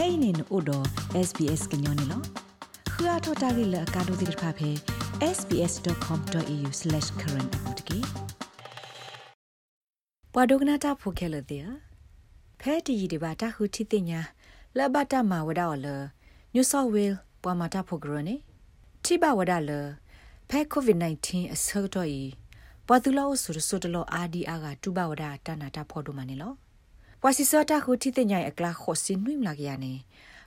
kainin odo sbs gnyone lo khua thota gi la ka do dir pha phe sbs.com.au/current apotki ပဒုကနာတာဖိုခဲလတဲ့ဖဲတီဒီဘာတာခုတီတင်ညာလဘတာမဝဒါော်လညူဆော့ဝဲလ်ပွာမတာဖိုဂရနေတိဘဝဒါလဖဲကိုဗစ် -19 အဆောတော့ဤပွာသူလောဆူဆူတလောအာဒီအာကတူဘဝဒါတနာတာဖော်ဒူမနေလော ပွာစီစတာခုတီတင်ညာအကလာခောစင်နွိမလာကရနေ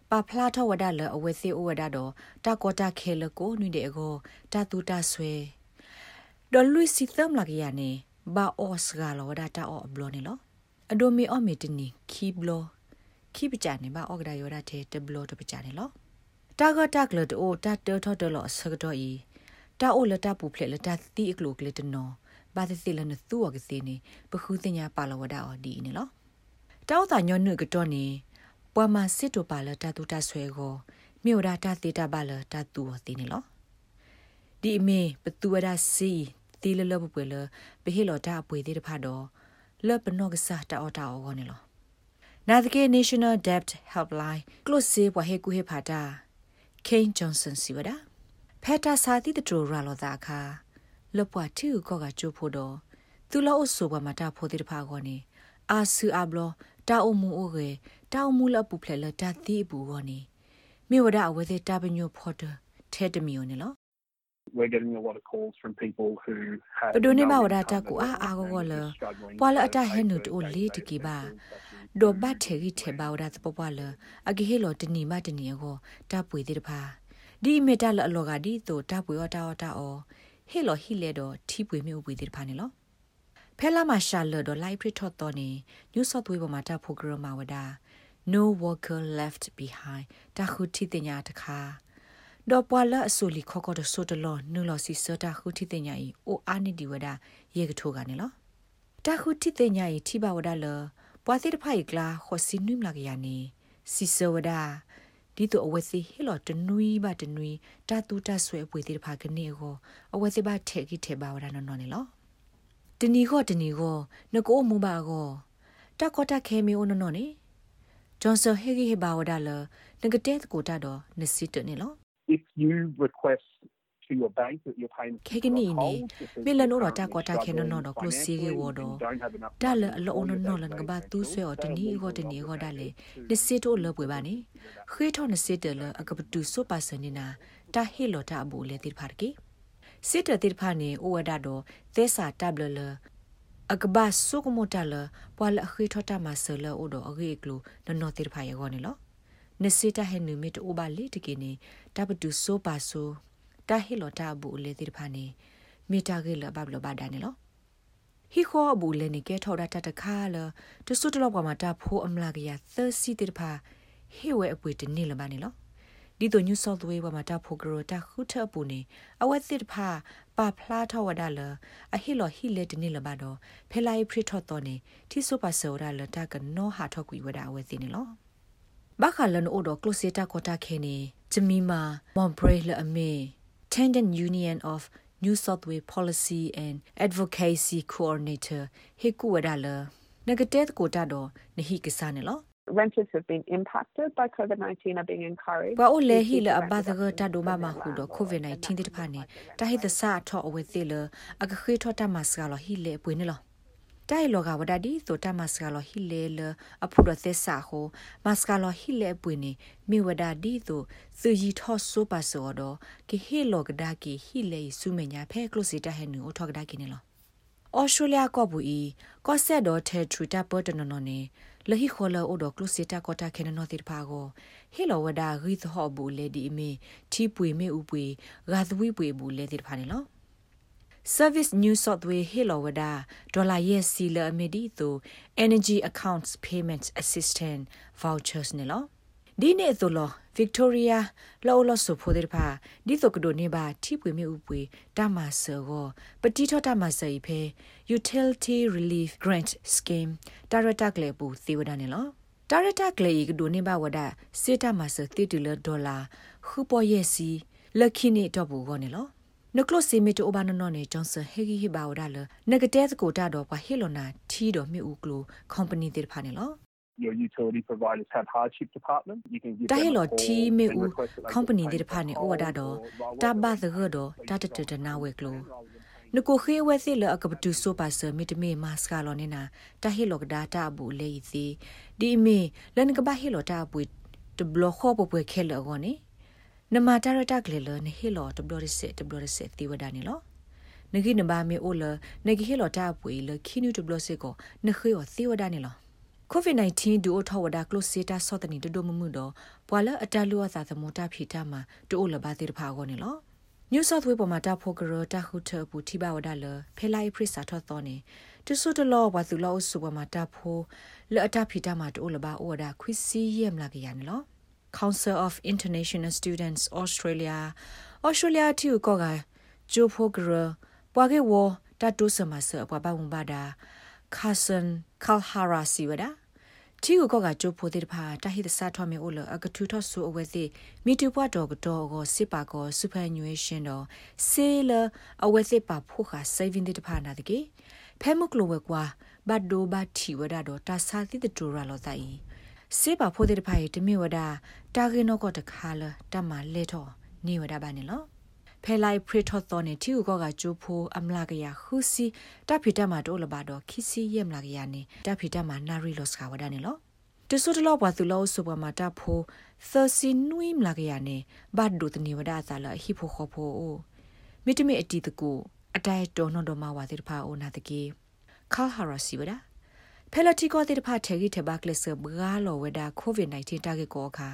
ပါဖလာထဝဒါလအဝဲစီအဝဒါတော့တာကောတာခဲလကိုနွိတဲ့အကိုတာတူတာဆွဲဒေါ်လူစီသမ်လာကရနေဘာအော့စကလောဒါတာအော့ဘလောနေလောအဒိုမီအော်မီတနီခီဘလောခီပကြနေဘာအော့ကဒါယောဒါတဲ့တဘလောတပကြနေလောတာဂတာကလတိုတာတောထော်တလောဆကတော့ဤတာအိုလတာပူဖလက်လတာတီအကလိုကလတနော်ဘာသစီလနသူဝကစီနေပခုတင်ညာပါလဝဒါအော်ဒီနေလော တောက်တာညွန်းနုကတော့နေပွာမစစ်တိုပါလတာတူတာဆွဲကိုမြို့ဒါတာတေတာပါလတာတူော်သိနေလောဒီအမေပတူဝဒါစီတီလလပပွေလဘဟီလောတာပွေသေးတဖတ်တော့လပနော့ကစားတာအော်တာအော်ကောနေလောနာဒကေ National Debt Helpline close စေဘဟေကူဟေဖာတာ Kane Johnson စီဝဒါဖက်တာစာတိတတူရာလောတာခါလပွားတီကောကချိုးဖို့တော့သူလောအဆိုဘမတာဖို့တိတဖာကောနေအာဆူအဘလော တာအမှုအိုရေတာအမှုလပူဖလဲလတာတိဘူးကောနေမြေဝဒအဝဲသေးတာပညိုဖော်တထဲတမီယိုနေလော we're getting a lot of calls from people who have ပဒိုနေမဝဒတာကိုအာအာကိုလပွာလအတဟဲနုတိုလေးတကီပါဒိုဘတ်ထေရီထေဘာဝဒသပပွာလအဂိဟေလောတနီမတနီကိုတပွေတိတဖာဒီမေတလအလောကဒီတိုတပွေောတာတာအောဟေလောဟီလေတော့ထီပွေမြုပ်ပွေတိတ ဖာနေလောဖဲလာမရှာလတော့လိုက်ပရထော့တော့နေညူဆော့သွေးပေါ်မှာတဖို့ဂရမဝဒါ no worker left behind တခုတီတင်ညာတခါဒေါ်ပွာလအဆူလီခေါကောတဆိုတလောနူလောစီစတာခုတီတင်ညာဤအိုအာနိဒီဝဒါရေကထိုးကနေလောတခုတီတင်ညာဤထိဘဝဒါလပွာတိတဖိုက်ကလာခောစီနွိမလာကရနေစီစဝဒါဒီတော့အဝစီဟီလောတနွီဘတနွီတတူတဆွဲအပွေတိတဖာကနေကိုအဝစီဘထဲကိထဲဘဝဒါနော်နော်နေလော တနီခောတနီခောနကိုမူပါကောတကောတခဲမီအိုနော်နော်နေဂျွန်ဆာဟေဂီဟေဘာဝဒါလနဂတဲ့ကိုတတော့နစစ်တနေလော if you request to your bank that your payment kegini ni mila no ta ko ta khen no no klo si ge wo do da le lo no no lan ga ba tu swe o tani go tani go da le ni si to lo pwe ba ni khwe tho ni si de le a ga tu so pa sa ni na ta he lo ta bu le tir phar ki sit de tir pha ni o wa da do te sa tab le le အကဘာဆုကမတလပွာလခိထတာမဆလအိုဒိုအဂေကလူနနောတိဖာယေဂောနီလောနစီတာဟဲနုမီတိုဘာလီတကိနေတပတူဆိုပါဆိုတာဟီလောတာဘူးလေတိဖာနေမီတာကေလဘဘလဘာဒန်လောဟီခေါ်ဘူးလေနေကဲထော်တာတတခါလတဆုတလောက်ပါမှာတာဖိုးအမလာကရသစီတိဖာဟေဝဲအပွေတနေလဘာနေလော ဒီတို့ New South Wales မှာတာဖိုဂရတာခုထပူနေအဝက်စစ်ဖာပါဖလာထဝဒါလအဟီလောဟီလက်တနေလဘာတော့ဖဲလိုက်ဖရထော့တော်နေတိဆုပါဆောဒါလတာကနောဟာထော့ကွေဝဒါအဝက်စစ်နေလောဘာခလန်အိုဒကလိုစီတာကိုတာခဲနေဂျမီမာမွန်ဘရေလအမေ Tendon Union of New South Wales Policy and Advocacy Coordinator ဟေကူဝဒါလနဂတက်ကိုတာတော့နဟိကစားနေလော renters have been impacted by COVID-19 are being encouraged. Ba o le hi la ba da ga ta do ma ma hu do COVID-19 ti ta pha ne ta hi da sa tho awe ti le a ga khwe tho ta ma sa lo hi le pwe ne lo. တိုင်လောကဝဒဒီဆိုတမစကလောဟီလေလအဖုဒသစ္စာဟိုမစကလောဟီလေပွေနေမိဝဒဒီဆိုသူရီထောဆိုပါဆိုတော့ကိဟေလောကဒါကိဟီလေစုမညာဖဲကလုစီတဟဲနူထောကဒါကိနေလောဩစတြေးလျကောဘူဤကောဆက်တော့ထဲထရတာပတ်တနနနေ လဟိခေါ်လောအိုဒကလုစီတာကောတာခဲနနောတိဖာကိုဟေလောဝဒါဂိသဟောဘူလေဒီမီတီပွေမေဥပွေဂါသဝိပွေဘူလေတိဖာနေလော Service New South Wales Helowada dollar yes sila amedi to Energy Accounts Payment Assistant vouchers ne lo ဒီနေ့သို့လော Victoria လောလောဆိုဖိုတဲ့ဖာဒီတော့ကဒိုနေပါထိပွေမြဥပွေတမဆောကိုပတိထောတမဆောဤဖဲ Utility Relief Grant Scheme Director ကလေးပူသေဝဒနေလော Director ကလေးကဒိုနေပါဝဒစေတမဆောတိတူလဒေါ်လာခုပေါ်ရဲ့စီလက်ခိနေတော့ဘူးကောနေလောနကလစီမီတိုဘာနနော်နေဂျွန်ဆန်ဟေဂီဟီဘာဝဒါလနဂတဲစကိုတာတော့ဘဟီလိုနာထီတော့မြူကလိုကွန်ပဏီတေဖာနေလော your utility providers have hardship department you can give တာဟီ them a လော် call တီမေဦး and request that they company pay ဒီ the ဖာနေ toll ဩဝဒါတော့ or တာ rather ဘာ than သဂတော့တာတတတနာဝဲကလို rather than နကိုခေဝဲစီလအကပတူဆိုပါဆမီတမေမတ်စကလောနေနာတာဟီလောကဒါတာဘူးလေစီဒီမီလန်ကဘာဟီလောတာပွေတဘလခောပပွေခဲလောကောနေနမတာရတာကလေလနဟီလောတဘလရစစ်တဘလရစစ်တီဝဒနေလောနဂိနဘာမေအိုလနဂိဟီလောတာပွေလခိနူတဘလစစ်ကိုနခေယောသီဝဒနေလော COVID-19 ဒူအထောဝဒါကလိုစီတာဆော့တနီတဒိုမမှုတော့ပွာလအတလူအသာသမတာဖီတာမှာတူအိုလဘာတိတဖာကောနေလော New South Wales ပေါ်မှာတာဖိုဂရတာခုထပူတိဘဝဒါလဖဲလိုက်ပရစ်စာထော့တော်နေတဆုတလောဝါသူလောဆုပေါ်မှာတာဖိုလအတာဖီတာမှာတူလဘာအိုဒါခွီစီယမ်လာကရနေလော Council of International Students Australia Australia တီကိုကဂျိုဖိုဂရပွာကေဝတာတုစမဆအပွားပါဝဘာဒါ Carson Kalhara Siwada တီကိုကကြိုဖိုတဲ့ဖာတဟိတစာထောမေအိုလအကထူထောဆူအဝဲစီမီတူပွားတော်ကတော့ကိုစစ်ပါကောစူပါညွေရှင်တော့ဆေးလအဝဲစစ်ပါဖို့ခါ saving တဲ့ဖာနာတကေဖဲမုကလိုဝဲကွာဘတ်ဒိုဘတ်တီဝဒါတော့တာစာတိတတူရလောတိုင်စေပါဖို့တဲ့ဖာရတမီဝဒါတာဂီနောကတခါလတမလေတော့နေဝဒါပါနေလော ဖဲလိုက်ပရထော့တော်နေတီကိုကကြိုဖိုးအမလာကရခူစီတဖီတမတိုးလပါတော့ခီစီယမ်လာကရနေတဖီတမနာရီလော့စကဝဒနေလောတဆုတလောဘွာသူလောဆုပမာတာဖိုသစီနွိမလာကရနေဘတ်ဒုတနေဝဒသလာဟီဖိုခေါဖိုအိုမီတမီအတီတကူအတိုင်တော်နော်တော်မဝါတိဖာအိုနာတကေခါဟာရာစီဝဒါဖဲလတီကိုတိဖာထေဂီထေဘကလစဘဂါလောဝဒါကိုဗစ် -19 တာဂက်ကိုအခါ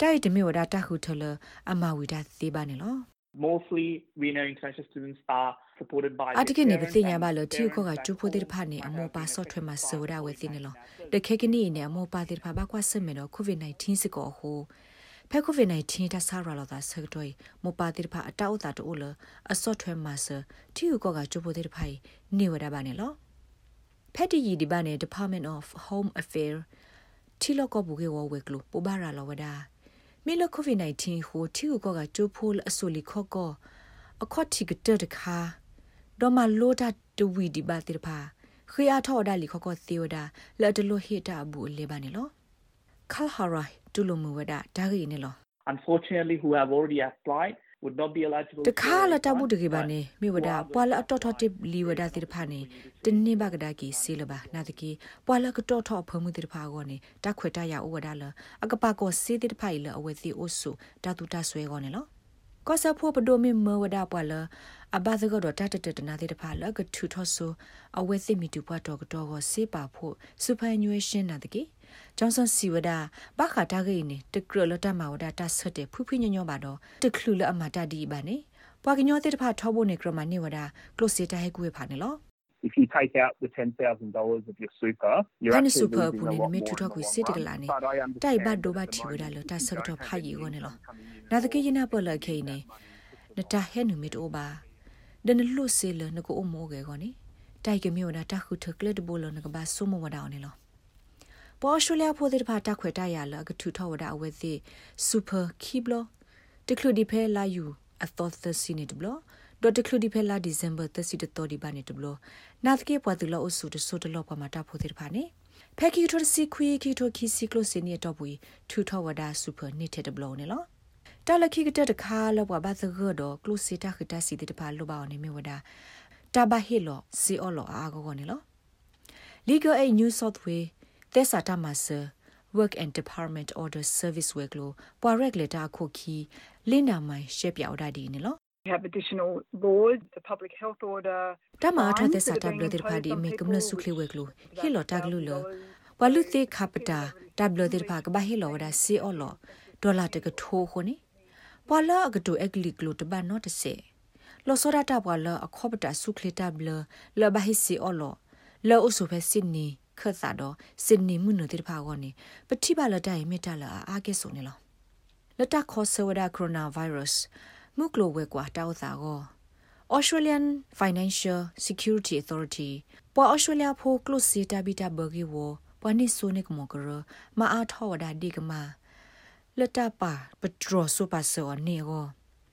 တိုက်တမီဝဒါတခုထလအမဝီဒါသေးပါနေလော Mostly, we know international students are supported by အတ their ကိနေ parents ပတိညာ and ပါလတီကိုက parents ကျူဖိုတဲ့ဖာနေအမောပါဆော့ထွဲမှာဆိုရဝဲတင်နေလောတခေကနီနေအမောပါတဲ့ဖာဘကွာစမေတော့ကိုဗစ် -19 စကောဟိုဖဲကိုဗစ် -19 တဆာရလာတာဆက်တော့မောပါတဲ့ဖာအတောက်တာတိုးလအဆော့ထွဲမှာဆတီကိုကကျူဖိုတဲ့ဖာနေဝရပါနေလောဖက်တီယီဒီဘာနေ Department of Home Affairs တီလောကဘူကေဝဝဲကလူပူဘာရာလောဝဒါ မီလကိုဗစ် -19 ဟိုတီကိုကကျူဖိုအဆူလီခော့ကောအခေါ်တီကတဲ့တခါဒေါ်မလိုတာတဝီဒီပါတိဖာခရီးအထော်ဒါလီခကောသီယိုဒါလက်တလိုဟီတာဘူးလေပါနေလောခါဟာရိုင်တူလိုမူဝဒါဒါဂီနေလော unfortunately who have already applied would not be eligible တခါလာတဘူးတကေပါနေမိဝဒါပွာလာအတော်တော်တိလီဝဒါတိဖာနေတနေဘကဒါကီစီလပါနာတကီပွာလာကတော်တော်ဖမှုတိဖာကောနေတခွေတရဩဝဒါလအကပကောစီတိဖာလအဝဲစီအိုဆုတတူတဆွဲကောနေလောကောဆာဖို့ပဒိုမီမဝဒါပွာလအဘသကတော့တတတတနာတိတဖာလကထူထောဆူအဝဲသိမီတူပွားတော့ကတော့ကိုစေးပါဖို့စူပါညွေရှင်းနာတကေ ဂျွန်ဆန်စီဝဒါဘခါတာဂိနေတကရလတမဝဒါတဆတ်တဲ့ဖူဖူညညောပါတော့တခလူလအမတာဒီပါနေပွာကညောတိတဖာထောဖို့နေကရမနေဝဒါကလိုစီတာဟဲကူဖာနေလော if you take out the $10,000 of your super, you're Hani actually super losing a puni lot me more tu in to the ku long sit run. la ni. But I Tai ba understand do ba that at the thi da moment lo ta you sak don't to have pha yi the go ne lo. income coming in Na at the all. ke yina pa la ke ne. Na ta he nu mi to ba. Den lu se le na ko o mo ge go ni. Tai ke mi wa ta khu thuk le de bo lo ပေါ်ရှူလျာဖိုတဲ့ဖာတက်ခွေတရလာကထူထောဝဒအဝဲစီစူပါခီဘလတကလူဒီဖဲလာယူအသောသစီနေတဘလဒတ်တကလူဒီဖဲလာဒီဇင်ဘာသစီတတော်ဒီပါနေတဘလနာသကေပွားသူလောအဆူတဆိုတလောပမာတာဖိုတဲ့ဖာနေဖဲကီထိုစီခွေကီထိုခီစီကလိုစနေတော့ဘူးထူထောဝဒစူပါနေတဲ့တဘလနေလောတလခိကတဲ့တခါလောပါဘာသဂဒေါကလုစီတာခတာစီတဲ့ဖာလောပါနေမြဝဒတဘဟီလောစီအောလောအာဂောနေလော Legal Aid New South Wales သက်စာတမဆာ Work and Department Order Service Work လို့ပွာရက်လက်တာခုခီလင်းနာမိုင်ရှက်ပြောက်တာဒီနေလို့ We have additional laws, the public health order. တမအထသက်စာ fines တ that ဘ are လ being တဲ့ဖာဒီ imposed on မေကမလ people ဆုခလဝဲကလို့ with ဟီလော်တာကလူလော $1,000 ဝလူသေးခပတာတဘလတဲ့ဖာကဘာဟီလော်ဒါစီအော်လောဒေါ်လာတကထိုး ခုန်ပွာလာအကတူအကလီကလို့တဘနော့တစေလောစောရတာပွာလာအခောပတာဆုခလတာဘလလဘဟီစီအော်လောလောအဆုဖဲစင်နီခတ်သာတော့စင်နီမှုနတဲ့ဖာကောနေပတိပါလတိုင်မေတ္တာလာအားကဲဆိုနေလောလတခေါ်ဆဝဒကိုရိုနာဗိုင်းရပ်စ်မုကလိုဝဲကွာတောက်သာကို Australian Financial Security Authority ပွာ Australia ဖိုကလုစီတာဘီတာဘဂီဝပွာနိဆိုနိကမကရမအားထောဝဒဒီကမလတပါပထရဆူပါဆောနေကို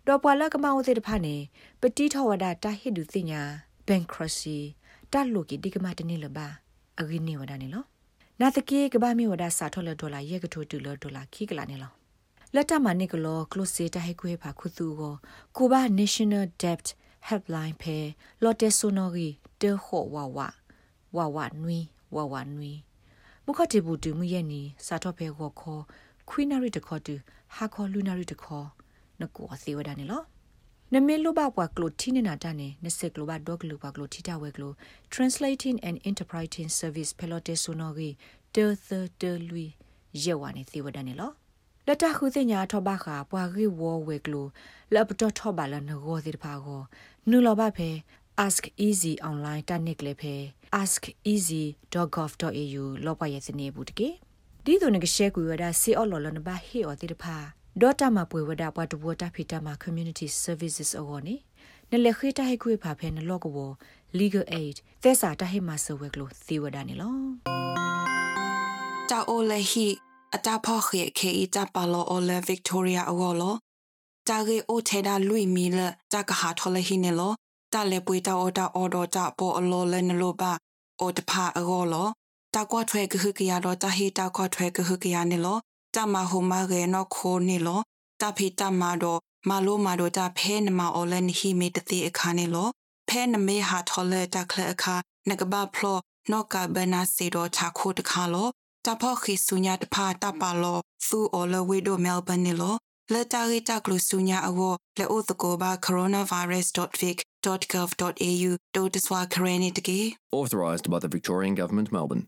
တော့ပွာလကမဝတဲ့တဖာနေပတိထောဝဒတာဟိဒူတင်ညာ bankruptcy တလုကီဒီကမတနေလပါ အဂိနေဝဒနေလောနာတကေကဘာမီဝဒါစာထော်လဒေါ်လာယေကထိုတူလဒေါ်လာခိကလာနေလောလက်တမနိကလောကလုစေတဟိကွေဖာခုသူကိုကိုဘာ National Debt Helpline ဖဲလော်တက်ဆိုနော်ဂီတေဟောဝါဝါဝါဝါနွီဝါဝါနွီမခတိဘူးတူမရဲ့နီစာထော်ဖဲကိုခေါ်ခွီနာရီတခေါ်တူဟာခေါ်လူနာရီတခေါ်နကိုအသေးဝဒနေလော နမေလိုဘပွားကလိုတီနေနာတနေနစက်ကလိုဘဒေါကလိုဘကလိုတီတာဝဲကလို translating and interpreting service pelote sonogi de the de lui ရေဝါနေသေးဝဒနေလောလက်တခုစညာထောဘခါပွာရီဝဝဲကလိုလပ်တော့ထောပါလနဂောသေးတဖာကိုနူလောဘဖဲ ask easy online တနစ်လေဖဲ askeasy.gov.au လောပရဲ့စနေဘူးတကေဒီတို့ငကရှဲကူရတာစီအော်လော်လနဘဟေအော်သေးတဖာ ဒေါ်တာမပွေဝဒပွားတဘောတာဖီတာမ community services အော်နေနလေခိတာဟိခွေဖာဖဲနလော့ကဝ legal aid သဲစာတဟိမဆဝဲကလို့သီဝဒနေလောတာအိုလေဟီအတာဖော့ခေခေအတာပါလောအိုလေဗစ်တိုးရီယာအောလောတာဂေအိုထေဒါလူီမီလတာကဟာထော်လေဟီနေလောတာလေပွေတာအော်တာအော်ဒိုတာပေါ်အလောလဲနလောပါအိုတဖာအောလောတာကွာထွဲကဟကရတော့တာဟီတာကွာထွဲကဟကရနေလော တာမဟိုမာရေနော်ခိုနေလောတာဖီတာမာတော့မာလိုမာတော့တာဖဲနမအော်လဲနဟီမီတတိအခါနေလောဖဲနမေဟာထော်လဲတာခလအခါနကဘာဖလောနော့ကဘနာစီတော့ချာခိုတခါလောတဖခိဆုညာတဖာတပါလောသူအော်လဝေဒိုမဲလ်ဘန်နီလောလက်တာရီတာကလူဆုညာအဝလေအိုတကိုဘာ coronavirus.vic.gov.au ဒိုတဆွာခရနေတကေ Authorised by the Victorian Government, Melbourne.